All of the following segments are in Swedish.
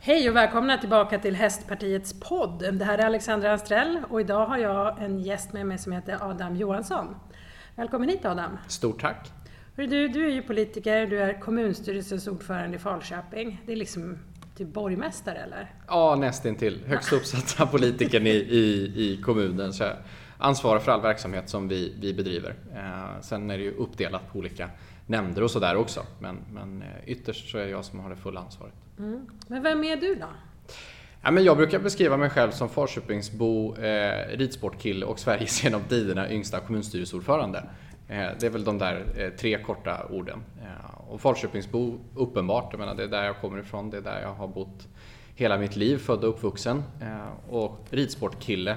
Hej och välkomna tillbaka till Hästpartiets podd. Det här är Alexandra Anstrell och idag har jag en gäst med mig som heter Adam Johansson. Välkommen hit Adam! Stort tack! Du, du är ju politiker, du är kommunstyrelsens ordförande i Falköping. Det är liksom typ borgmästare eller? Ja, nästintill. Högst uppsatta politikern i, i, i kommunen. Så jag ansvarar för all verksamhet som vi, vi bedriver. Eh, sen är det ju uppdelat på olika nämnder och sådär också. Men, men eh, ytterst så är det jag som har det fulla ansvaret. Mm. Men vem är du då? Ja, men jag brukar beskriva mig själv som Falköpingsbo, eh, ridsportkille och Sveriges genom tiderna yngsta kommunstyrelseordförande. Eh, det är väl de där eh, tre korta orden. Eh, och Falköpingsbo, uppenbart, jag menar, det är där jag kommer ifrån, det är där jag har bott hela mitt liv, född och uppvuxen. Eh, och ridsportkille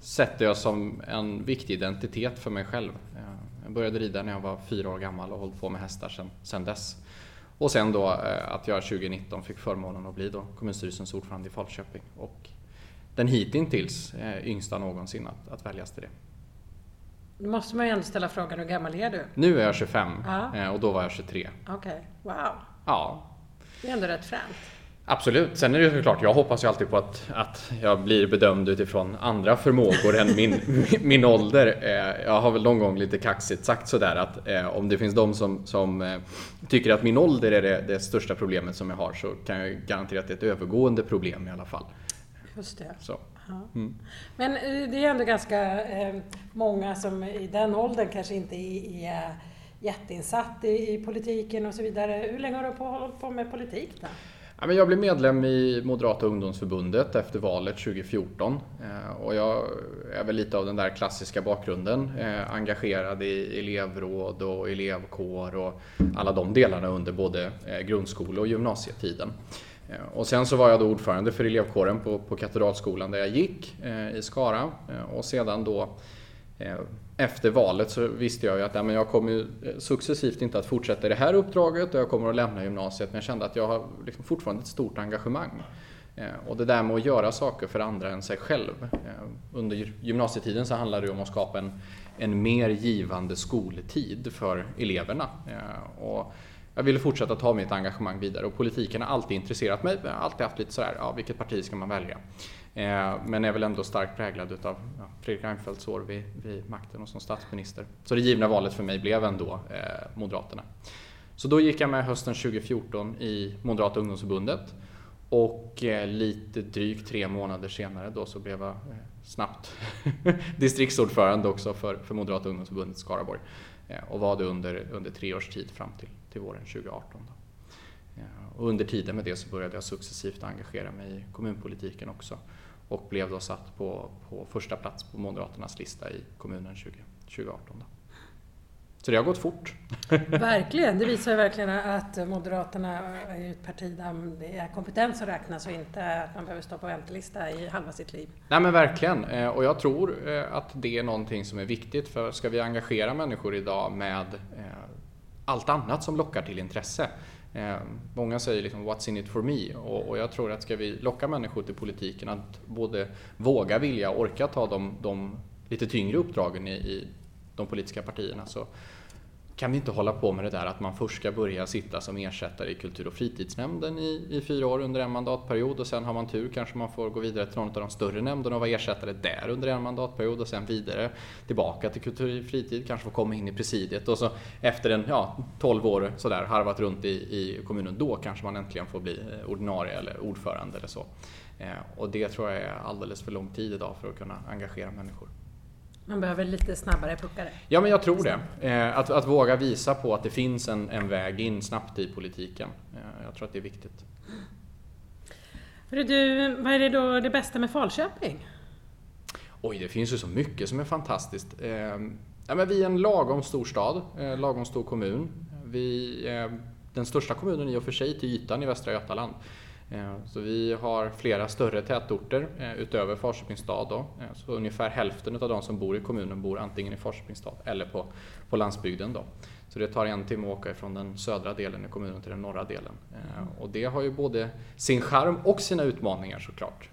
sätter jag som en viktig identitet för mig själv. Jag började rida när jag var fyra år gammal och hållit på med hästar sedan, sedan dess. Och sen då eh, att jag 2019 fick förmånen att bli då kommunstyrelsens ordförande i Falköping. Och den hittills eh, yngsta någonsin att, att väljas till det. Då måste man ju ändå ställa frågan, hur gammal är du? Nu är jag 25 ja. Eh, och då var jag 23. Okej, okay. wow. Ja. Det är ändå rätt fränt. Absolut. Sen är det ju såklart, jag hoppas ju alltid på att, att jag blir bedömd utifrån andra förmågor än min, min ålder. Eh, jag har väl någon gång lite kaxigt sagt sådär att eh, om det finns de som, som eh, tycker att min ålder är det, det, största problemet som jag har så kan jag garantera att det är ett övergående problem i alla fall. Just det. Så. Mm. Men det är ändå ganska många som i den åldern kanske inte är, är jätteinsatt i, i politiken och så vidare. Hur länge har du hållit på med politik då? Jag blev medlem i Moderata ungdomsförbundet efter valet 2014 eh, och jag är väl lite av den där klassiska bakgrunden. Eh, engagerad i elevråd och elevkår och alla de delarna under både eh, grundskole och gymnasietiden. Och sen så var jag då ordförande för elevkåren på, på Katedralskolan där jag gick i Skara och sedan då efter valet så visste jag ju att ja, men jag kommer ju eh, successivt inte att fortsätta i det här uppdraget och jag kommer att lämna gymnasiet men jag kände att jag har liksom fortfarande ett stort engagemang. Eh, och det där med att göra saker för andra än sig själv. Eh, under gymnasietiden så handlade det om att skapa en, en mer givande skoltid för eleverna. Och jag ville fortsätta ta mitt engagemang vidare och politiken har alltid intresserat mig. Jag har alltid haft lite sådär, ja, vilket parti ska man välja? Eh, men är väl ändå starkt präglad utav Fredrik Reinfeldts år vid, vid, makten och som statsminister. Så det givna valet för mig blev ändå eh, Moderaterna. Så då gick jag med hösten 2014 i Moderata ungdomsförbundet och eh, lite drygt tre månader senare då så blev jag snabbt distriktsordförande också för, för Moderata ungdomsförbundet Skaraborg och var det under, under tre års tid fram till, till våren 2018. Då. Och under tiden med det så började jag successivt engagera mig i kommunpolitiken också och blev då satt på, på första plats på Moderaternas lista i kommunen 20, 2018. Då. Så det har gått fort. Verkligen, det visar ju verkligen att Moderaterna är ett parti där det är kompetens som räknas och inte att man behöver stå på väntelista i halva sitt liv. Nej men verkligen, eh, och jag tror eh, att det är någonting som är viktigt för ska vi engagera människor idag med allt annat som lockar till intresse Eh, många säger liksom “What's in it for me?” och, och, jag tror att ska vi locka människor till politiken att både våga, vilja och orka ta de, de lite tyngre uppdragen i, i de politiska partierna så kan vi inte hålla på med det där att man först ska börja sitta som ersättare i kultur och fritidsnämnden i, i fyra år under en mandatperiod och sen har man tur kanske man får gå vidare till någon av de större nämnderna och vara ersättare där under en mandatperiod och sen vidare tillbaka till kultur och fritid, kanske få komma in i presidiet och så efter en ja, 12 år sådär harvat runt i, i kommunen, då kanske man äntligen får bli eh, ordinarie eller ordförande eller så. Eh, och det tror jag är alldeles för lång tid idag för att kunna engagera människor. Man behöver lite snabbare puckare. Ja, men jag tror det. Eh, att, att våga visa på att det finns en, en väg in snabbt i politiken. Eh, jag tror att det är viktigt. Hörru du, vad är det då det bästa med Falköping? Oj, det finns ju så mycket som är fantastiskt. Eh, ja, men vi är en lagom stor stad, lagom stor kommun. Vi den största kommunen i och för sig till ytan i Västra Götaland. Eh, så vi har flera större tätorter eh, utöver Falköpings stad. Då. Eh, så ungefär hälften av de som bor i kommunen bor antingen i Falköpings stad eller på, på landsbygden. Då. Så det tar en timme att åka från den södra delen i kommunen till den norra delen. Och det har ju både sin charm och sina utmaningar såklart.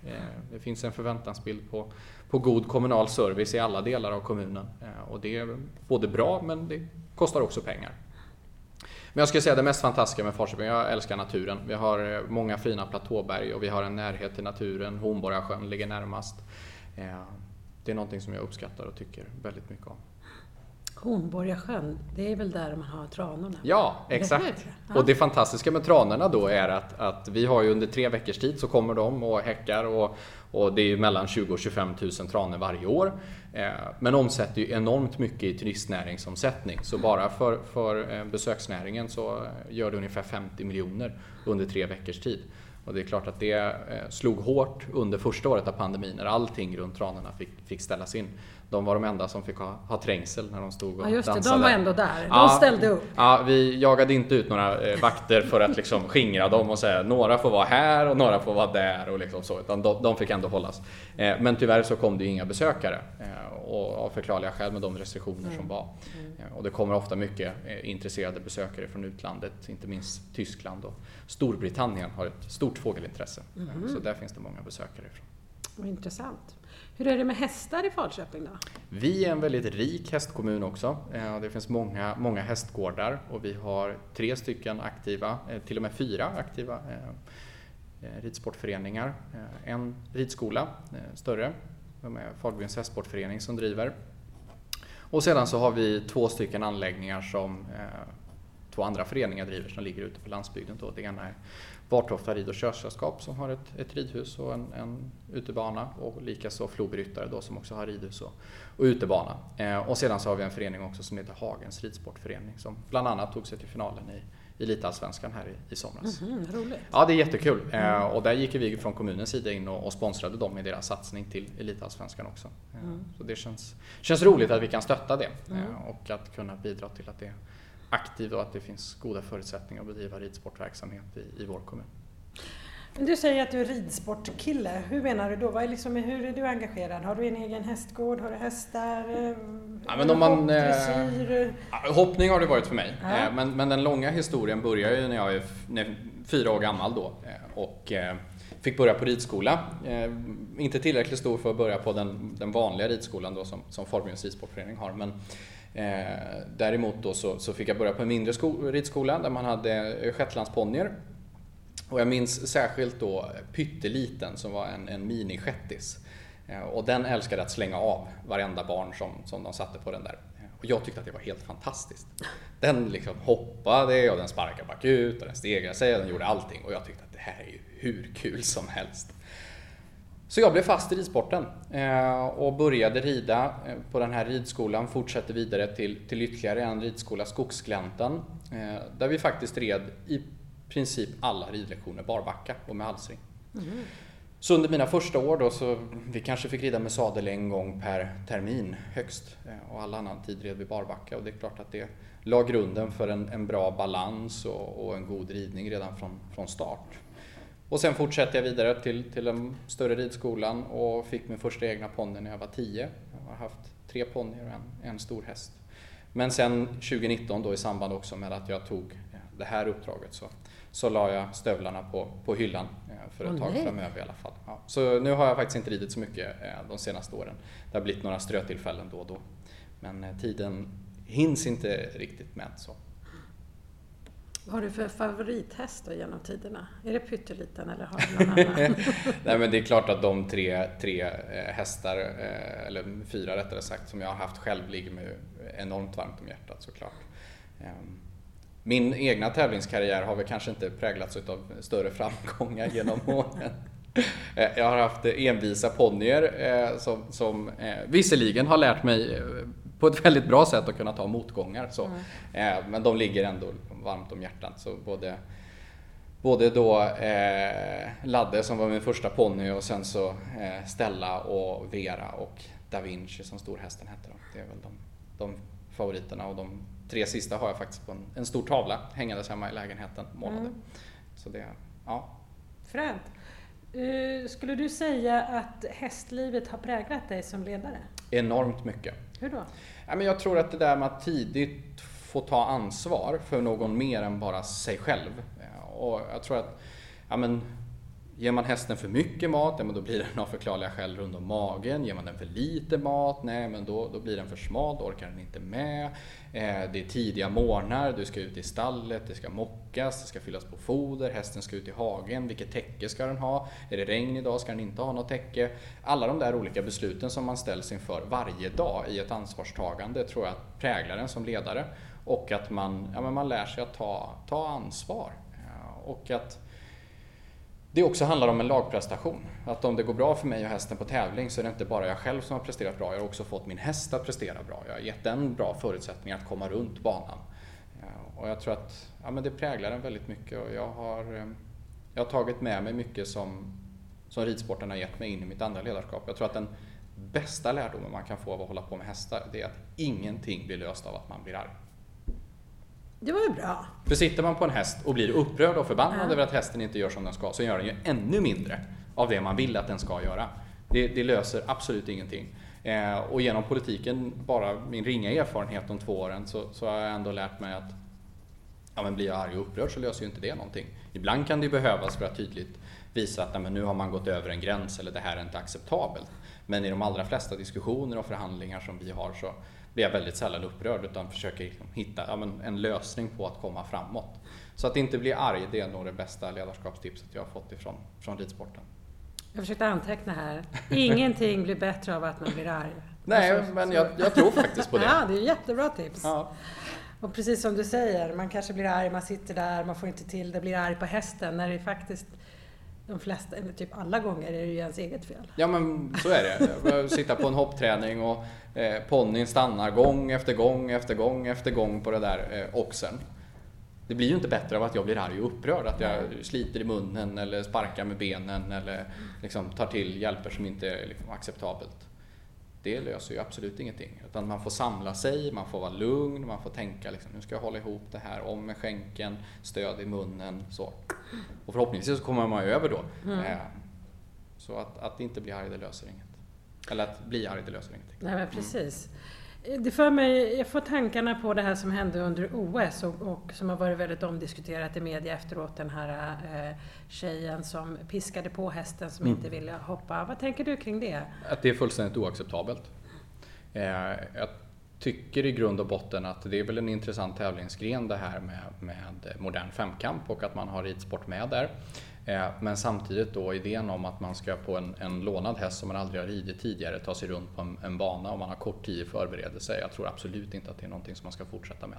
Det finns en förväntansbild på, på god kommunal service i alla delar av kommunen. Och det är både bra men det kostar också pengar. Men jag skulle säga det mest fantastiska med Falköping, jag älskar naturen. Vi har eh, många fina platåberg och vi har en närhet till naturen. Hornborgasjön ligger närmast. Eh, det är någonting som jag uppskattar och tycker väldigt mycket om. Hornborgasjön, det är väl där man har tranorna? Ja, exakt. Ja. Och det fantastiska med tranorna då är att, att vi har ju under tre veckors tid så kommer de och häckar och, och det är mellan 20 och 25 000 tranor varje år. Eh, men omsätter ju enormt mycket i turistnäringsomsättning. Så bara för, för eh, besöksnäringen så eh, gör det ungefär 50 miljoner under tre veckors tid. Och det är klart att det slog hårt under första året av pandemin när allting runt tranorna fick, fick ställas in. De var de enda som fick ha, ha trängsel när de stod och dansade. Ja just det, de var ändå där. De ja, ställde upp. Ja, vi jagade inte ut några eh, vakter för att liksom skingra dem och säga några får vara här och några får vara där och liksom så. Utan de, de fick ändå hållas. Eh, men tyvärr så kom det inga besökare. Och av förklarliga skäl med de restriktioner mm. som var. Mm. Och det kommer ofta mycket intresserade besökare från utlandet, inte minst Tyskland och Storbritannien har ett stort fågelintresse. Mm. Så där finns det många besökare ifrån. Intressant. Hur är det med hästar i Falköping då? Vi är en väldigt rik hästkommun också. Eh, det finns många, många hästgårdar och vi har tre stycken aktiva, eh, till och med fyra aktiva eh, ridsportföreningar. En ridskola, större, de är Falköpings hästsportförening som driver. Och sedan så har vi två stycken anläggningar som två andra föreningar driver som ligger ute på landsbygden. Då. Det ena är Vartofta rid och körsällskap som har ett, ett ridhus och en, en utebana och likaså Floby Ryttare då som också har ridhus och, och utebana. Eh, och sedan så har vi en förening också som heter Hagens ridsportförening som bland annat tog sig till finalen i Elitallsvenskan här i, i somras. Mm, roligt. Ja, det är jättekul. Eh, och där gick vi från kommunens sida in och, och sponsrade dem i deras satsning till Elitallsvenskan också. Eh, mm. Så det känns, känns roligt att vi kan stötta det mm. eh, och att kunna bidra till att det aktiv och att det finns goda förutsättningar att bedriva ridsportverksamhet i, i vår kommun. Du säger att du är ridsportkille. Hur menar du då? Vad är liksom, hur är du engagerad? Har du en egen hästgård? Har du hästar? Ja, men om man, eh, hoppning har det varit för mig. Ja. Eh, men, men, den långa historien börjar ju när jag är när, fyra år gammal då. Eh, och eh, fick börja på ridskola. Eh, inte tillräckligt stor för att börja på den, den vanliga ridskolan då som, som Falbjörns ridsportförening har. Men, Eh, däremot då så, så, fick jag börja på en mindre sko, ridskola där man hade eh, shetlandsponnyer. Och jag minns särskilt då pytteliten som var en, en mini-shettis. Eh, och den älskade att slänga av varenda barn som, som de satte på den där. Och jag tyckte att det var helt fantastiskt. Den liksom hoppade och den sparkade bakut och den stegrade sig och den gjorde allting. Och jag tyckte att det här är ju hur kul som helst. Så jag blev fast i ridsporten eh, och började rida eh, på den här ridskolan, fortsatte vidare till, till ytterligare en ridskola, Skogsgläntan, eh, där vi faktiskt red i princip alla ridlektioner barbacka och med halsring. Mm. Så under mina första år då så vi kanske fick rida med sadel en gång per termin högst och all annan tid red vi barbacka och det är klart att det la grunden för en, en bra balans och, och, en god ridning redan från, från start. Och sen fortsatte jag vidare till, till den större ridskolan och fick min första egna ponny när jag var 10. Jag har haft tre ponnyer och en, en stor häst. Men sen 2019 då i samband också med att jag tog det här uppdraget så, så la jag stövlarna på, på hyllan eh, för ett oh, tag nej. framöver i alla fall. Ja, så nu har jag faktiskt inte ridit så mycket eh, de senaste åren. Det har blivit några strötillfällen då och då. Men eh, tiden hinns inte riktigt med så. Vad har du för favorithäst då genom tiderna? Är det pytteliten eller har du någon annan? Nej men det är klart att de tre, tre eh, hästar, eh, eller fyra rättare sagt, som jag har haft själv ligger mig enormt varmt om hjärtat såklart. Ehm, min egna tävlingskarriär har väl kanske inte präglats av större framgångar genom åren. Eh, jag har haft envisa ponnyer som, som visserligen har lärt mig på ett väldigt bra sätt att kunna ta motgångar. Så. Mm. men de ligger ändå varmt om hjärtat. Så både, både då eh, Ladde som var min första ponny och sen så eh, Stella och Vera och Da Vinci som storhästen hette. Då. Det är väl de, de favoriterna och de tre sista har jag faktiskt på en, en stor tavla hängandes hemma i lägenheten målade. Mm. Så det, ja. Fränt. Uh, skulle du säga att hästlivet har präglat dig som ledare? Enormt mycket. Hur då? Ja, men jag tror att det där med att tidigt få ta ansvar för någon mer än bara sig själv. Och jag tror att ja, men, Ger man hästen för mycket mat, ja, men då blir den av förklarliga skäl rund om magen. Ger man den för lite mat, nej men då, då blir den för smal, då orkar den inte med. Eh, det är tidiga morgnar, du ska ut i stallet, det ska mockas, det ska fyllas på foder, hästen ska ut i hagen. Vilket täcke ska den ha? Är det regn idag ska den inte ha något täcke. Alla de där olika besluten som man ställs inför varje dag i ett ansvarstagande tror jag präglar en som ledare. Och att man, ja, men man lär sig att ta, ta ansvar. Ja, och att det också handlar om en lagprestation. Att om det går bra för mig och hästen på tävling så är det inte bara jag själv som har presterat bra, jag har också fått min häst att prestera bra. Jag har gett den bra förutsättningar att komma runt banan. Eh, och jag tror att ja, men det präglar en väldigt mycket och jag har, eh, jag har tagit med mig mycket som, som ridsporten har gett mig in i mitt andra ledarskap. Jag tror att den bästa lärdomen man kan få av att hålla på med hästar, det är att ingenting blir löst av att man blir arg. Det var ju bra. För sitter man på en häst och blir upprörd och förbannad ja. över att hästen inte gör som den ska, så gör den ju ännu mindre av det man vill att den ska göra. Det, det löser absolut ingenting. Eh, och genom politiken, bara min ringa erfarenhet de två åren, så, så har jag ändå lärt mig att ja, men blir jag arg och upprörd så löser ju inte det någonting. Ibland kan det behövas för att tydligt visa att nej, men nu har man gått över en gräns eller det här är inte acceptabelt. Men i de allra flesta diskussioner och förhandlingar som vi har så blir jag väldigt sällan upprörd utan försöker liksom hitta ja, en lösning på att komma framåt. Så att inte bli arg, det är nog det bästa ledarskapstipset jag har fått ifrån från ridsporten. Jag försökte anteckna här. Ingenting blir bättre av att man blir arg. Nej, alltså, men jag, jag, tror faktiskt på det. Ja, det är jättebra tips. Ja. Och precis som du säger, man kanske blir arg, man sitter där, man får inte till det, blir arg på hästen när det faktiskt de flesta, eller typ alla gånger är det ju ens eget fel. Ja men så är det. Sitta på en hoppträning och eh, ponnyn stannar gång efter gång efter gång efter gång på det där eh, oxen. Det blir ju inte bättre av att jag blir arg och upprörd, att jag sliter i munnen eller sparkar med benen eller liksom tar till hjälper som inte är liksom acceptabelt det löser ju absolut ingenting. Utan man får samla sig, man får vara lugn, man får tänka liksom, nu ska jag hålla ihop det här, om med skänken, stöd i munnen. Så. Och förhoppningsvis så kommer man ju över då. Mm. Eh, så att, att inte bli arg, det löser inget. Eller att bli arg, det löser ingenting. Nej men precis. Mm. Det för mig, jag får tankarna på det här som hände under OS och, och som har varit väldigt omdiskuterat i media efteråt. Den här eh, tjejen som piskade på hästen som mm. inte ville hoppa. Vad tänker du kring det? Att det är fullständigt oacceptabelt. Eh, jag tycker i grund och botten att det är väl en intressant tävlingsgren det här med, med modern femkamp och att man har ridsport med där. Eh, men samtidigt då idén om att man ska på en, en lånad häst som man aldrig har ridit tidigare ta sig runt på en, en bana och man har kort tid i förberedelse. Jag tror absolut inte att det är någonting som man ska fortsätta med.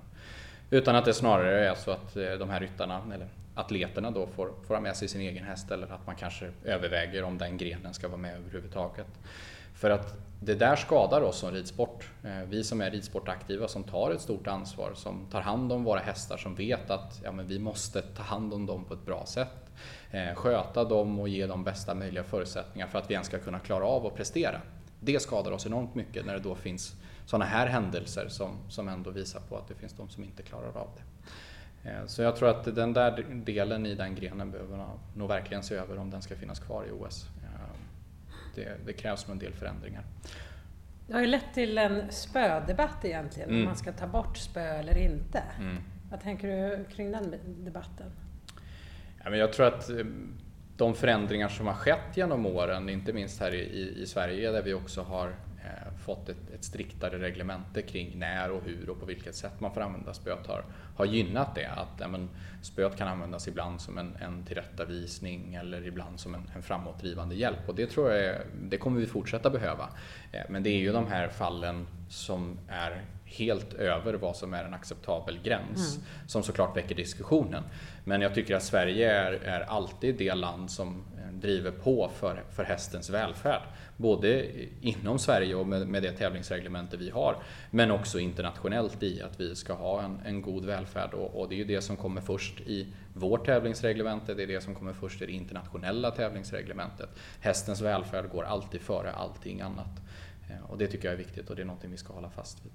Utan att det snarare är så att eh, de här ryttarna, eller atleterna då, får, får ha med sig sin egen häst eller att man kanske överväger om den grenen ska vara med överhuvudtaget. För att det där skadar oss som ridsport. Eh, vi som är ridsportaktiva som tar ett stort ansvar, som tar hand om våra hästar, som vet att ja, men vi måste ta hand om dem på ett bra sätt. Eh, sköta dem och ge dem bästa möjliga förutsättningar för att vi ens ska kunna klara av att prestera. Det skadar oss enormt mycket när det då finns sådana här händelser som, som ändå visar på att det finns de som inte klarar av det. Eh, så jag tror att den där delen i den grenen behöver nog verkligen se över om den ska finnas kvar i OS. Det, det krävs en del förändringar. Det har ju lett till en spödebatt egentligen, mm. om man ska ta bort spö eller inte. Mm. Vad tänker du kring den debatten? Jag tror att eh, de förändringar som har skett genom åren, inte minst här i, i Sverige där vi också har fått ett, ett, striktare reglemente kring när och hur och på vilket sätt man får använda spöet har, har gynnat det. Att ja, men, spöet kan användas ibland som en, en tillrättavisning eller ibland som en, en framåtdrivande hjälp och det tror jag det kommer vi fortsätta behöva. Eh, men det är ju de här fallen som är helt över vad som är en acceptabel gräns mm. som såklart väcker diskussionen. Men jag tycker att Sverige är, är alltid det land som eh, driver på för, för hästens välfärd. Både inom Sverige och med, med det tävlingsreglemente vi har, men också internationellt i att vi ska ha en, en god välfärd. Och, och, det är ju det som kommer först i vårt tävlingsreglemente, det är det som kommer först i det internationella tävlingsreglementet. Hästens välfärd går alltid före allting annat. Eh, och det tycker jag är viktigt och det är någonting vi ska hålla fast vid.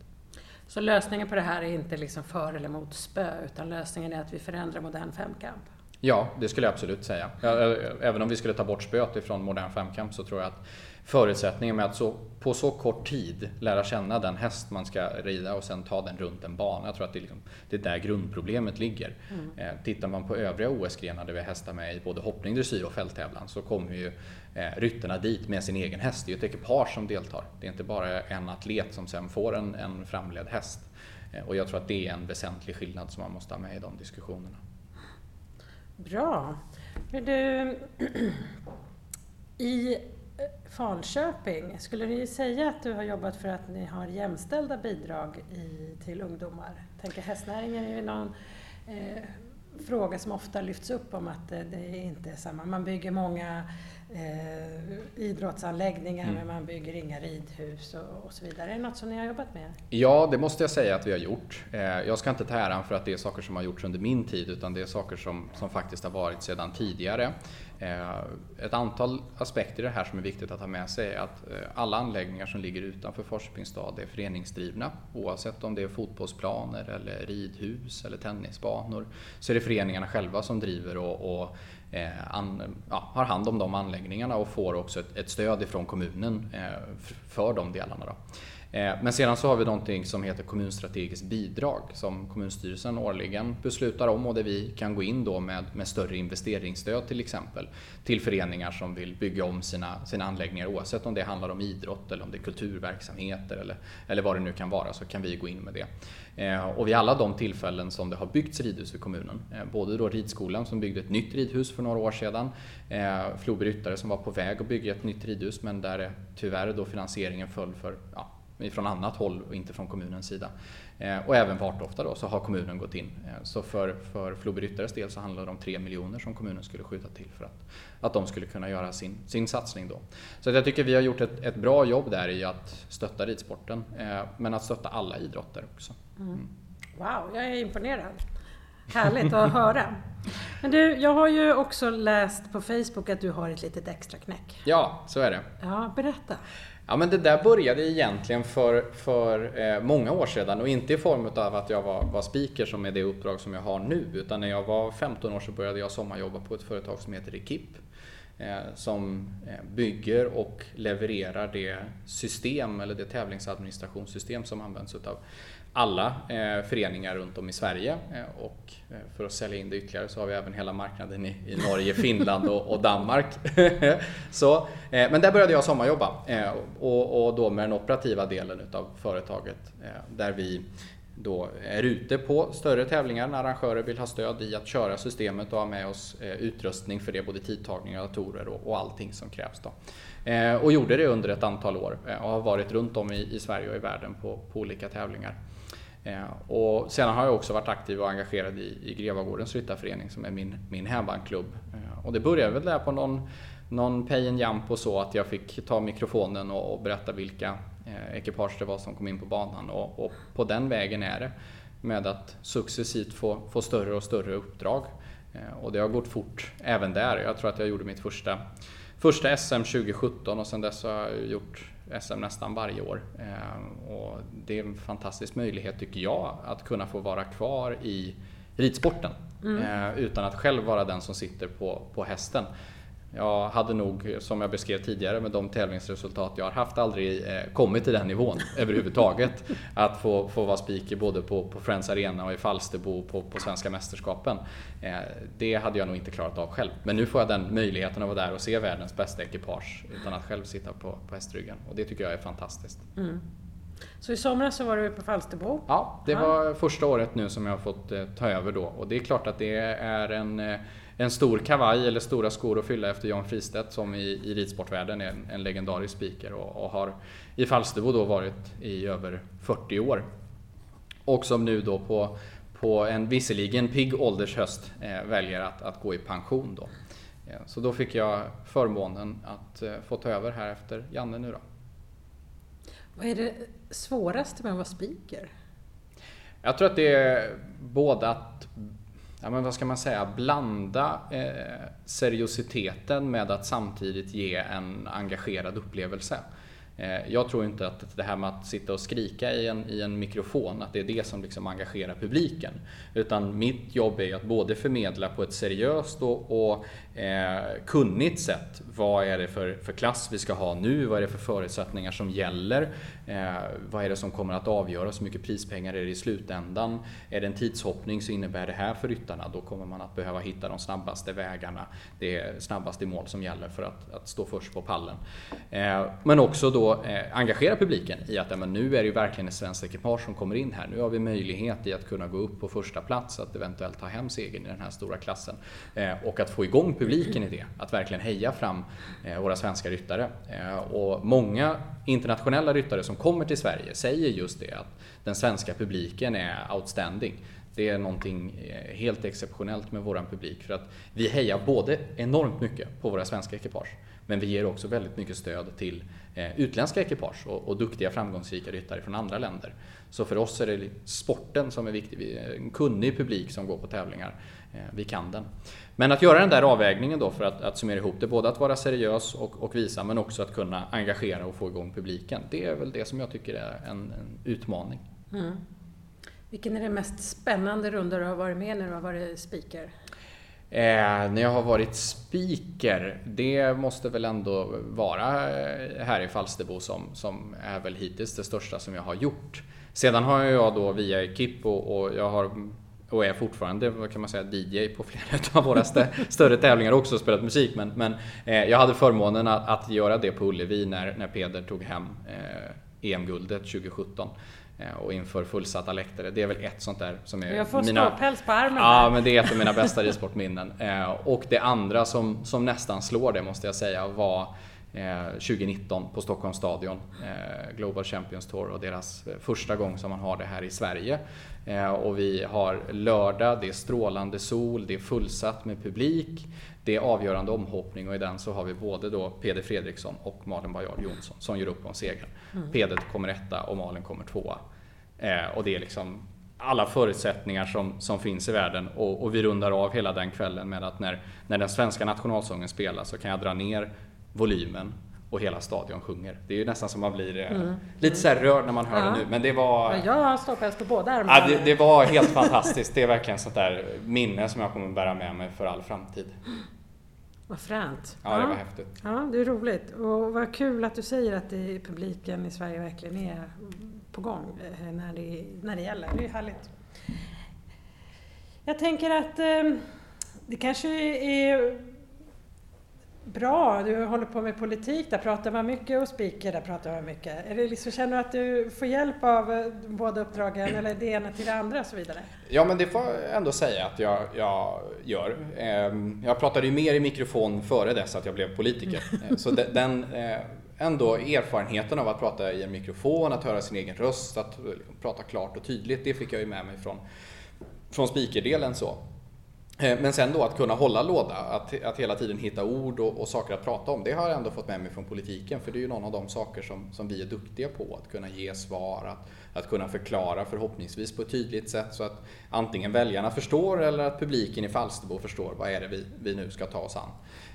Så lösningen på det här är inte liksom för eller mot spö, utan lösningen är att vi förändrar modern femkamp? Ja, det skulle jag absolut säga. Även om vi skulle ta bort spöet ifrån modern femkamp så tror jag att förutsättningen med att så, på så kort tid lära känna den häst man ska rida och sen ta den runt en bana. Jag tror att det är, liksom, det är där grundproblemet ligger. Mm. Eh, tittar man på övriga OS-grenar där vi hästar med i både hoppning, dressyr och fälttävlan så kommer ju eh, ryttarna dit med sin egen häst. Det är ju ett ekipage som deltar. Det är inte bara en atlet som sen får en, en framledd häst. Eh, och jag tror att det är en väsentlig skillnad som man måste ha med i de diskussionerna. Bra. Du, I Falköping, skulle du säga att du har jobbat för att ni har jämställda bidrag i, till ungdomar? Jag tänker hästnäringen är ju någon eh, fråga som ofta lyfts upp om att eh, det, det inte är samma. Man bygger många eh, idrottsanläggningar mm. men man bygger inga ridhus och, och, så vidare. Är det något som ni har jobbat med? Ja, det måste jag säga att vi har gjort. Eh, jag ska inte ta äran för att det är saker som har gjorts under min tid utan det är saker som, som faktiskt har varit sedan tidigare. Eh, ett antal aspekter i det här som är viktigt att ha med sig är att eh, alla anläggningar som ligger utanför Falköpings stad är föreningsdrivna. Oavsett om det är fotbollsplaner eller ridhus eller tennisbanor så är det föreningarna själva som driver och, och Eh, an, ja, har hand om de anläggningarna och får också ett, ett stöd ifrån kommunen eh, för de delarna. Då. Eh, men sedan så har vi någonting som heter kommunstrategiskt bidrag som kommunstyrelsen årligen beslutar om och där vi kan gå in då med, med större investeringsstöd till exempel till föreningar som vill bygga om sina, sina anläggningar oavsett om det handlar om idrott eller om det är kulturverksamheter eller, eller vad det nu kan vara så kan vi gå in med det. Eh, och vid alla de tillfällen som det har byggts ridhus i kommunen, eh, både då ridskolan som byggde ett nytt ridhus för några år sedan, Floby Ryttare som var på väg att bygga ett nytt ridhus men där tyvärr då finansieringen föll för ja, från annat håll och inte från kommunens sida. Eh, och även Vartofta då så har kommunen gått in. Eh, så för, för Floby Ryttares del så handlar det om 3 miljoner som kommunen skulle skjuta till för att, att de skulle kunna göra sin, sin satsning då. Så jag tycker vi har gjort ett, ett bra jobb där i att stötta ridsporten eh, men att stötta alla idrotter också. Mm. mm. Wow, jag är imponerad. Härligt att höra. Men du, jag har ju också läst på Facebook att du har ett litet extra knäck. Ja, så är det. Ja, berätta. Ja, men det där började egentligen för, för eh, många år sedan och inte i form av att jag var, var speaker som är det uppdrag som jag har nu utan när jag var 15 år så började jag sommarjobba på ett företag som heter Ekip eh, som eh, bygger och levererar det system eller det tävlingsadministrationssystem som används utav alla eh, föreningar runt om i Sverige och eh, för att sälja in det ytterligare så har vi även hela marknaden i, i Norge, Finland och, och Danmark. så, eh, men där började jag sommarjobba och, och då med den operativa delen utav företaget där vi då är ute på större tävlingar när arrangörer vill ha stöd i att köra systemet och ha med oss utrustning för det, både tidtagningar, datorer och, och allting som krävs. Då. Och gjorde det under ett antal år och har varit runt om i, i Sverige och i världen på, på olika tävlingar. Eh, och sedan har jag också varit aktiv och engagerad i, i Grevagårdens ryttarförening som är min, min hemmaklubb. Eh, och det började väl där på någon, någon pay and jump och så att jag fick ta mikrofonen och, och berätta vilka eh, ekipage det var som kom in på banan och, och, på den vägen är det med att successivt få, få större och större uppdrag. Eh, och det har gått fort även där. Jag tror att jag gjorde mitt första, första SM 2017 och sedan dess har jag gjort SM nästan varje år. Eh, och det är en fantastisk möjlighet tycker jag att kunna få vara kvar i ridsporten mm. Eh, utan att själv vara den som sitter på, på hästen. Jag hade nog, som jag beskrev tidigare med de tävlingsresultat jag har haft, aldrig eh, kommit till den nivån överhuvudtaget. Att få, få vara speaker både på, på Friends Arena och i Falsterbo på, på Svenska mästerskapen. Eh, det hade jag nog inte klarat av själv. Men nu får jag den möjligheten att vara där och se världens bästa ekipage utan att själv sitta på, på hästryggen. Och det tycker jag är fantastiskt. Mm. Så i somras så var du på Falsterbo? Ja, det var första året nu som jag har fått eh, ta över då. Och det är klart att det är en en stor kavaj eller stora skor att fylla efter Jan Fristedt som i, i ridsportvärlden är en, en legendarisk speaker och, och, har i Falsterbo då varit i över 40 år. Och som nu då på, på en visserligen pigg åldershöst eh, väljer att, att gå i pension då. Eh, så då fick jag förmånen att eh, få ta över här efter Janne nu då. Vad är det svåraste med att vara speaker? Jag tror att det är både att ja, men vad ska man säga, blanda eh, seriositeten med att samtidigt ge en engagerad upplevelse. Eh, jag tror inte att det här med att sitta och skrika i en, i en mikrofon, att det är det som liksom engagerar publiken. Utan mitt jobb är att både förmedla på ett seriöst och, och eh, kunnigt sätt. Vad är det för, för klass vi ska ha nu? Vad är det för förutsättningar som gäller? Eh, vad är det som kommer att avgöra? Hur mycket prispengar är det i slutändan? Är det en tidshoppning så innebär det här för ryttarna. Då kommer man att behöva hitta de snabbaste vägarna. Det är snabbast i mål som gäller för att, att stå först på pallen. Eh, men också då eh, engagera publiken i att men nu är det ju verkligen ett svenskt ekipage som kommer in här. Nu har vi möjlighet i att kunna gå upp på första plats, att eventuellt ta hem segern i den här stora klassen. Eh, och att få igång publiken i det, att verkligen heja fram eh, våra svenska ryttare. Eh, och många internationella ryttare som kommer till Sverige säger just det, att den svenska publiken är outstanding. Det är någonting eh, helt exceptionellt med vår publik för att vi hejar både enormt mycket på våra svenska ekipage men vi ger också väldigt mycket stöd till eh, utländska ekipage och, och duktiga framgångsrika ryttare från andra länder. Så för oss är det sporten som är viktig. Vi är en kunnig publik som går på tävlingar. Eh, vi kan den. Men att göra den där avvägningen då för att, att summera ihop det, både att vara seriös och, och, visa men också att kunna engagera och få igång publiken. Det är väl det som jag tycker är en, en utmaning. Mm. Vilken är den mest spännande runda du har varit med när du har varit speaker? Eh, när jag har varit speaker, det måste väl ändå vara eh, här i Falsterbo som, som är väl hittills det största som jag har gjort. Sedan har jag då via Ekip och, och jag har och är fortfarande, vad kan man säga, DJ på flera av våra st större tävlingar också och spelat musik. Men, men eh, jag hade förmånen att, att, göra det på Ullevi när, när Peder tog hem eh, EM-guldet 2017. Eh, och inför fullsatta läktare. Det är väl ett sånt där som är... Jag får mina... ståpäls på armen. Ja, men det är ett av mina bästa ridsportminnen. Eh, och det andra som, som nästan slår det måste jag säga var 2019 eh, på Stockholms stadion. Global Champions Tour och deras första gång som man har det här i Sverige. Och vi har lördag, det är strålande sol, det är fullsatt med publik. Det är avgörande omhoppning och i den så har vi både då Peder Fredriksson och Malin Bajard Jonsson som gör upp om segern. Mm. Peder kommer etta och Malin kommer tvåa. Eh, och det är liksom alla förutsättningar som, som finns i världen och, och, vi rundar av hela den kvällen med att när, när den svenska nationalsången spelas så kan jag dra ner volymen och hela stadion sjunger. Det är ju nästan som man blir eh, mm. lite så rörd när man hör ja. det nu. Men det var... jag har ståpäls på båda armarna. Ja, det, det, var helt fantastiskt. Det är verkligen sånt där minne som jag kommer bära med mig för all framtid. Vad fränt. Ja, det var häftigt. Ja, det är roligt. Och vad kul att du säger att det, publiken i Sverige verkligen är på gång eh, när det, när det gäller. Det är härligt. Jag tänker att eh, det kanske är bra. Du håller på med politik, där pratar man mycket och speaker, där pratar man mycket. Är det liksom, känner du att du får hjälp av eh, båda uppdragen eller det ena till det andra och så vidare? Ja, men det får jag ändå säga att jag, jag gör. Ehm, jag pratade ju mer i mikrofon före dess att jag blev politiker. Mm. Så den eh, ändå erfarenheten av att prata i en mikrofon, att höra sin egen röst, att prata klart och tydligt, det fick jag ju med mig från, från speakerdelen så. Eh, men sen då att kunna hålla låda, att, att hela tiden hitta ord och, och, saker att prata om, det har jag ändå fått med mig från politiken. För det är ju någon av de saker som, som vi är duktiga på, att kunna ge svar, att, att kunna förklara förhoppningsvis på ett tydligt sätt så att antingen väljarna förstår eller att publiken i Falsterbo förstår vad är det vi, vi nu ska ta oss an.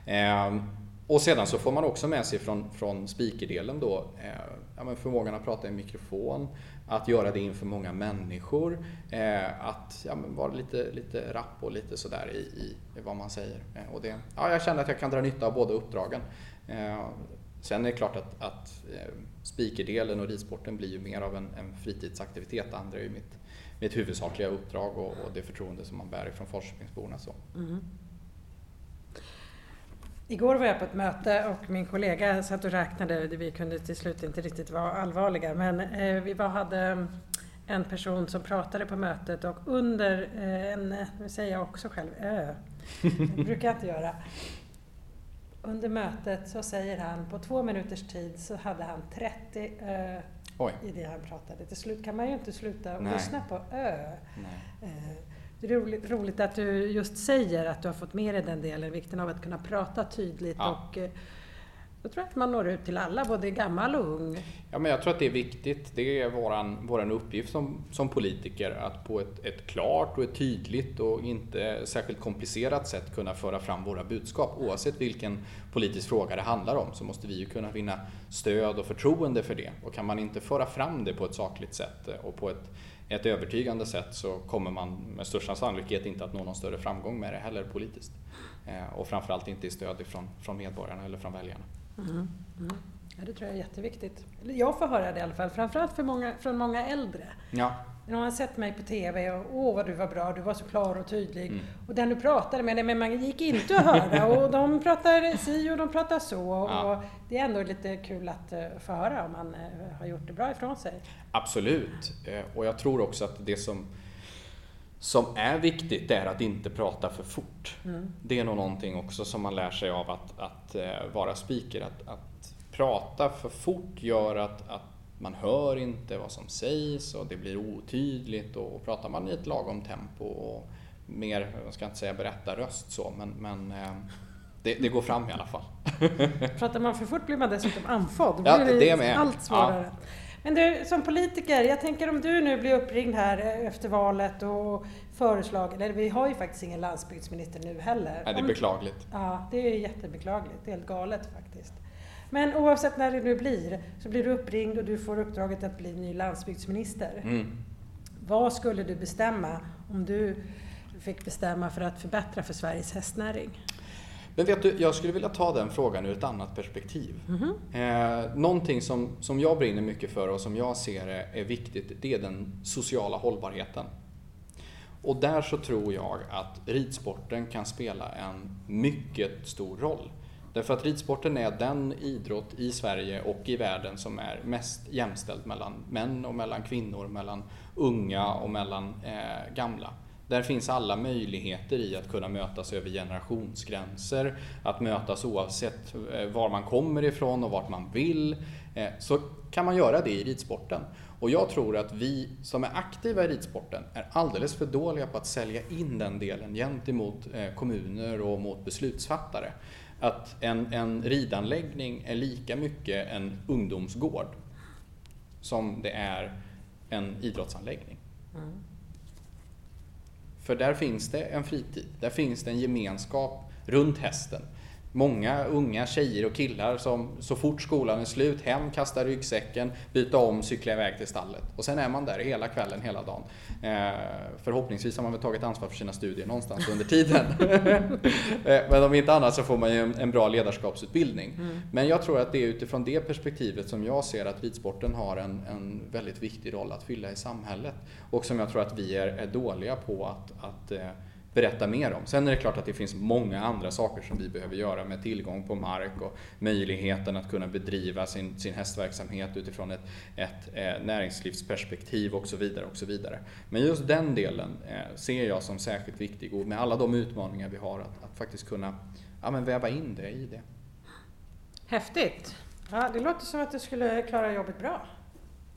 Eh, och sedan så får man också med sig från, från speakerdelen då eh, ja, förmågan att prata i mikrofon, att göra det inför många människor, eh, att ja, vara lite, lite rapp och lite sådär i, i, vad man säger. Eh, och det, ja, jag känner att jag kan dra nytta av båda uppdragen. Eh, sen är det klart att, att eh, speakerdelen och ridsporten blir ju mer av en, en fritidsaktivitet. Det andra är ju mitt, mitt huvudsakliga uppdrag och, och det förtroende som man bär ifrån Falköpingsborna. Mm. Igår var jag på ett möte och min kollega satt och räknade. Vi kunde till slut inte riktigt vara allvarliga men eh, vi var, hade en person som pratade på mötet och under eh, en, nu säger jag också själv, ö, det brukar jag inte göra. Under mötet så säger han, på två minuters tid så hade han 30 ö Oj. i det han pratade. Till slut kan man ju inte sluta Nej. lyssna på ö. Nej. Eh, det är roligt, roligt, att du just säger att du har fått med dig den delen, vikten av att kunna prata tydligt ja. och, Då tror jag att man når ut till alla, både gammal och ung. Ja, men jag tror att det är viktigt. Det är våran, våran uppgift som, som politiker att på ett, ett klart och ett tydligt och inte särskilt komplicerat sätt kunna föra fram våra budskap. Oavsett vilken politisk fråga det handlar om så måste vi ju kunna vinna stöd och förtroende för det. Och kan man inte föra fram det på ett sakligt sätt och på ett, ett övertygande sätt så kommer man med största sannolikhet inte att nå någon större framgång med det heller politiskt. Eh, och framförallt inte i stöd ifrån, från medborgarna eller från väljarna. Mm. Mm. Ja, det tror jag är jätteviktigt. Jag får höra det i alla fall, framförallt för många, från många äldre. Ja. De har sett mig på TV och åh vad du var bra, du var så klar och tydlig. Mm. Och den du pratade med, men man gick inte att höra och de pratar si och de pratar så. Ja. Och det är ändå lite kul att uh, få höra om man uh, har gjort det bra ifrån sig. Absolut, uh, och jag tror också att det som som är viktigt är att inte prata för fort. Mm. Det är nog någonting också som man lär sig av att, att vara speaker. Att, att, prata för fort gör att, att man hör inte vad som sägs och det blir otydligt och pratar man i ett lagom tempo och mer, jag ska inte säga berätta röst så, men, men uh, det, det, går fram i alla fall. pratar man för fort blir man dessutom andfådd. Ja, det, det allt svårare. Ja. Men du, som politiker, jag tänker om du nu blir uppringd här efter valet och föreslagen, eller vi har ju faktiskt ingen landsbygdsminister nu heller. Nej, det är beklagligt. Ja, det är jättebeklagligt. Det är helt galet faktiskt. Men oavsett när det nu blir, så blir du uppringd och du får uppdraget att bli ny landsbygdsminister. Mm. Vad skulle du bestämma om du fick bestämma för att förbättra för Sveriges hästnäring? Men vet du, jag skulle vilja ta den frågan ur ett annat perspektiv. Mm -hmm. eh, någonting som, som jag brinner mycket för och som jag ser är, är viktigt, det är den sociala hållbarheten. Och där så tror jag att ridsporten kan spela en mycket stor roll. Därför att ridsporten är den idrott i Sverige och i världen som är mest jämställd mellan män och mellan kvinnor, mellan unga och mellan eh, gamla. Där finns alla möjligheter i att kunna mötas över generationsgränser, att mötas oavsett eh, var man kommer ifrån och vart man vill. Eh, så kan man göra det i ridsporten. Och jag tror att vi som är aktiva i ridsporten är alldeles för dåliga på att sälja in den delen gentemot eh, kommuner och mot beslutsfattare. Att en, en ridanläggning är lika mycket en ungdomsgård som det är en idrottsanläggning. Mm. För där finns det en fritid, där finns det en gemenskap runt hästen många unga tjejer och killar som så fort skolan är slut, hem, kastar ryggsäcken, byta om, cykla iväg till stallet. Och sen är man där hela kvällen, hela dagen. Eh, förhoppningsvis har man väl tagit ansvar för sina studier någonstans under tiden. eh, men om inte annat så får man ju en, bra ledarskapsutbildning. Mm. Men jag tror att det är utifrån det perspektivet som jag ser att ridsporten har en, en väldigt viktig roll att fylla i samhället. Och som jag tror att vi är, är dåliga på att, att eh, berätta mer om. Sen är det klart att det finns många andra saker som vi behöver göra med tillgång på mark och möjligheten att kunna bedriva sin, sin hästverksamhet utifrån ett, ett eh, näringslivsperspektiv och så vidare. och så vidare. Men just den delen eh, ser jag som särskilt viktig och med alla de utmaningar vi har att, att faktiskt kunna ja, men väva in det i det. Häftigt! Ja, det låter som att du skulle klara jobbet bra.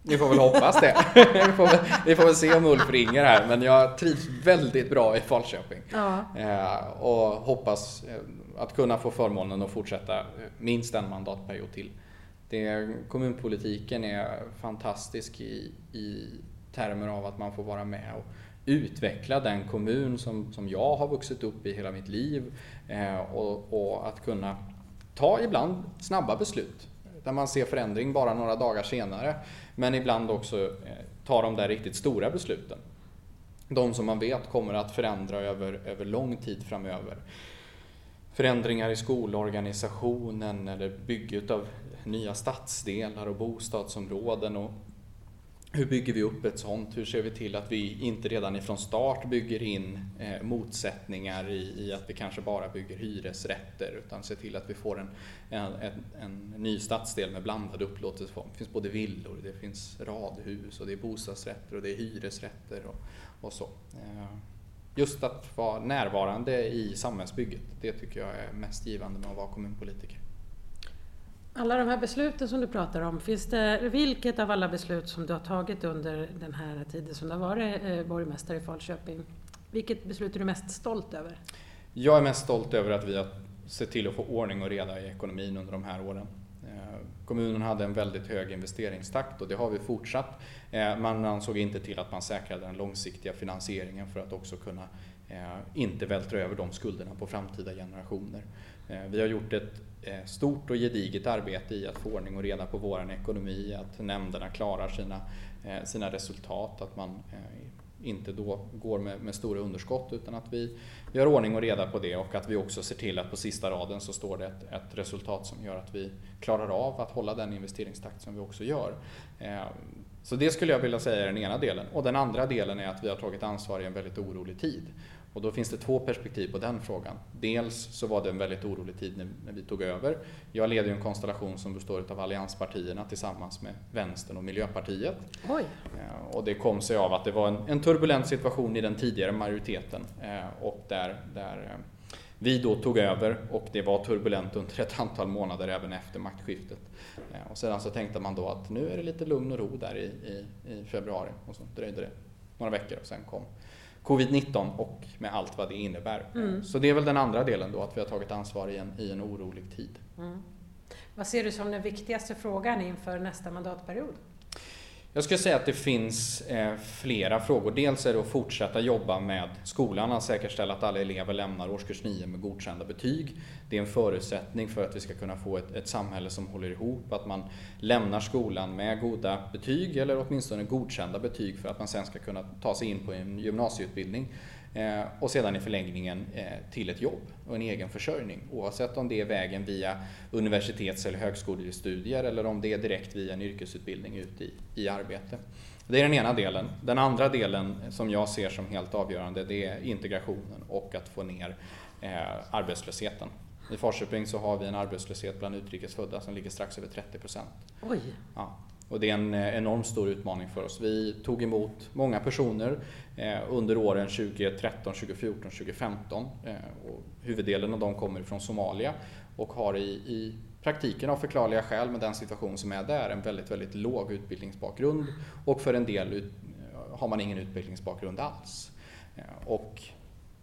Vi får väl hoppas det. vi, får väl, vi får väl se om Ulf ringer här, men jag trivs väldigt bra i Falköping. Ja. Eh, och hoppas eh, att kunna få förmånen att fortsätta minst en mandatperiod till. Det, kommunpolitiken är fantastisk i, i termer av att man får vara med och utveckla den kommun som, som jag har vuxit upp i hela mitt liv eh, och, och att kunna ta ibland snabba beslut där man ser förändring bara några dagar senare. Men ibland också eh, tar ta de där riktigt stora besluten. De som man vet kommer att förändra över, över lång tid framöver. Förändringar i skolorganisationen eller bygget av nya stadsdelar och bostadsområden och hur bygger vi upp ett sånt? Hur ser vi till att vi inte redan ifrån start bygger in eh, motsättningar i, i, att vi kanske bara bygger hyresrätter utan ser till att vi får en, en, en, en ny stadsdel med blandad upplåtelseform. Det finns både villor, det finns radhus och det är bostadsrätter och det är hyresrätter och, och så. Eh, just att vara närvarande i samhällsbygget, det tycker jag är mest givande med att vara kommunpolitiker. Alla de här besluten som du pratar om, finns det, vilket av alla beslut som du har tagit under den här tiden som du har varit eh, borgmästare i Falköping, vilket beslut är du mest stolt över? Jag är mest stolt över att vi har sett till att få ordning och reda i ekonomin under de här åren. Eh, kommunen hade en väldigt hög investeringstakt och det har vi fortsatt. Eh, man ansåg inte till att man säkrade den långsiktiga finansieringen för att också kunna eh, inte vältra över de skulderna på framtida generationer. Vi har gjort ett Eh, stort och gediget arbete i att få ordning och reda på vår ekonomi, att nämnderna klarar sina, eh, sina resultat, att man eh, inte då går med, med, stora underskott utan att vi gör ordning och reda på det och att vi också ser till att på sista raden så står det ett, ett resultat som gör att vi klarar av att hålla den investeringstakt som vi också gör. Så det skulle jag vilja säga är den ena delen. Och den andra delen är att vi har tagit ansvar i en väldigt orolig tid. Och då finns det två perspektiv på den frågan. Dels så var det en väldigt orolig tid när, vi tog över. Jag leder ju en konstellation som består av allianspartierna tillsammans med Vänstern och Miljöpartiet. Oj. Och det kom sig av att det var en, en turbulent situation i den tidigare majoriteten eh, och där, där eh, vi då tog över och det var turbulent under ett antal månader även efter maktskiftet. Eh, och sedan så tänkte man då att nu är det lite lugn och ro där i, i, i februari och så dröjde det några veckor och sen kom covid-19 och med allt vad det innebär. Mm. Så det är väl den andra delen då, att vi har tagit ansvar i en, i en orolig tid. Mm. Vad ser du som den viktigaste frågan inför nästa mandatperiod? Jag skulle säga att det finns eh, flera frågor. Dels är det att fortsätta jobba med skolan, att säkerställa att alla elever lämnar årskurs 9 med godkända betyg. Det är en förutsättning för att vi ska kunna få ett, ett samhälle som håller ihop, att man lämnar skolan med goda betyg eller åtminstone godkända betyg för att man sen ska kunna ta sig in på en gymnasieutbildning. Eh, och sedan i förlängningen eh, till ett jobb och en egen försörjning. Oavsett om det är vägen via universitets eller högskolestudier eller om det är direkt via en yrkesutbildning ut i, i arbete. Det är den ena delen. Den andra delen som jag ser som helt avgörande det är integrationen och att få ner eh, arbetslösheten. I Falköping så har vi en arbetslöshet bland utrikesfödda som ligger strax över 30 procent. Oj! Ja. Och det är en eh, enormt stor utmaning för oss. Vi tog emot många personer eh, under åren 2013, 2014, 2015. Och huvuddelen av dem kommer från Somalia och har i, i praktiken av förklarliga skäl med den situation som är där en väldigt, väldigt låg utbildningsbakgrund och för en del ut, eh, har man ingen utbildningsbakgrund alls. Och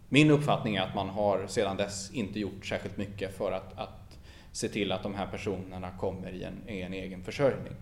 min uppfattning är att man har sedan dess inte gjort särskilt mycket för att, att se till att de här personerna kommer i en, i en egen försörjning.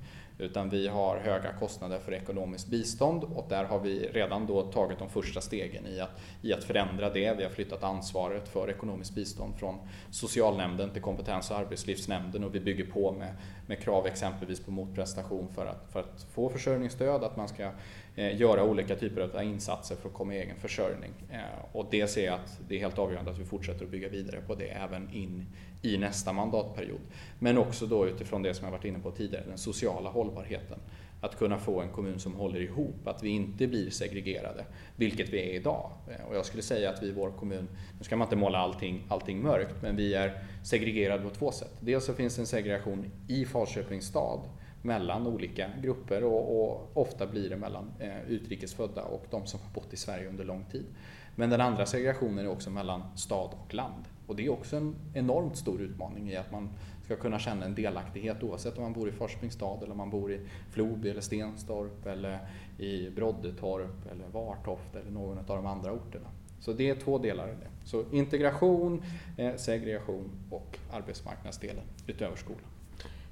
Utan vi har höga kostnader för ekonomiskt bistånd och där har vi redan då tagit de första stegen i att, i att förändra det. Vi har flyttat ansvaret för ekonomiskt bistånd från socialnämnden till kompetens och arbetslivsnämnden och vi bygger på med, med krav exempelvis på motprestation för att, för att få försörjningsstöd, att man ska eh, göra olika typer av insatser för att komma i egen försörjning. Eh, och det ser jag att det är helt avgörande att vi fortsätter att bygga vidare på det även in i nästa mandatperiod. Men också då utifrån det som jag varit inne på tidigare, den sociala hållbarheten. Att kunna få en kommun som håller ihop, att vi inte blir segregerade, vilket vi är idag. Eh, och jag skulle säga att vi i vår kommun, nu ska man inte måla allting, allting mörkt, men vi är segregerade på två sätt. Dels så finns det en segregation i Falköpings stad mellan olika grupper och, och ofta blir det mellan eh, utrikesfödda och de som har bott i Sverige under lång tid. Men den andra segregationen är också mellan stad och land. Och det är också en enormt stor utmaning i att man ska kunna känna en delaktighet oavsett om man bor i Forsbings stad eller om man bor i Floby eller Stenstorp eller i Broddetorp eller Vartoft eller någon av de andra orterna. Så det är två delar i det. Så integration, eh, segregation och arbetsmarknadsdelen utöver skolan.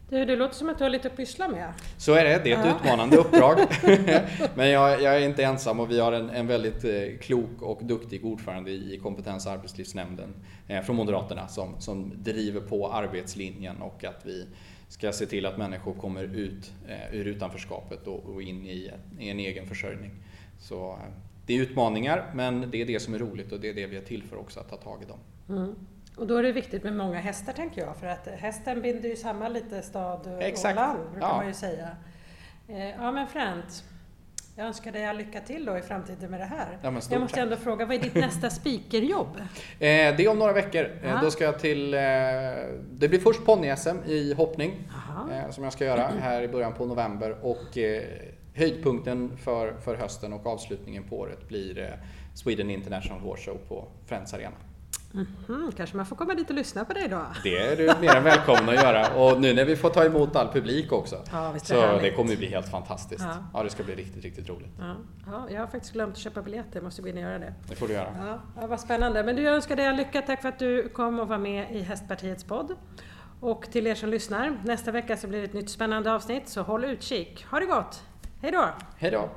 Du, det låter som att du har lite att pyssla med. Så är det, det är ett ja. utmanande uppdrag. Men jag, jag, är inte ensam och vi har en, en väldigt eh, klok och duktig ordförande i kompetens och arbetslivsnämnden eh, från Moderaterna som, som driver på arbetslinjen och att vi ska se till att människor kommer ut eh, ur utanförskapet och, och in i, i, en egen försörjning. Så det är utmaningar men det är det som är roligt och det är det vi är till för också, att ta tag i dem. Mm. Och då är det viktigt med många hästar tänker jag, för att hästen binder ju samman lite stad och Exakt. land, brukar ja. man ju säga. Eh, ja men fränt. Jag önskar dig all lycka till då i framtiden med det här. Ja, jag måste tack. ändå fråga, vad är ditt nästa speakerjobb? Eh, det är om några veckor. Eh, då ska jag till... Eh, det blir först ponny-SM i hoppning eh, som jag ska göra här i början på november och eh, höjdpunkten för, för hösten och avslutningen på året blir Sweden International Horse Show på Friends Arena. Mm, kanske man får komma dit och lyssna på dig då? Det är du mer än välkommen att göra. Och nu när vi får ta emot all publik också. Ja, så härligt. det kommer bli helt fantastiskt. Ja. Ja. det ska bli riktigt, riktigt roligt. Ja, ja, jag har faktiskt glömt att köpa biljetter, måste gå in och göra det. Det får du göra. Ja, ja, vad spännande. Men du, jag önskar dig all lycka. Tack för att du kom och var med i Hästpartiets podd. Och till er som lyssnar, nästa vecka så blir det ett nytt spännande avsnitt, så håll utkik. Ha det gott! Hej då! Hej då!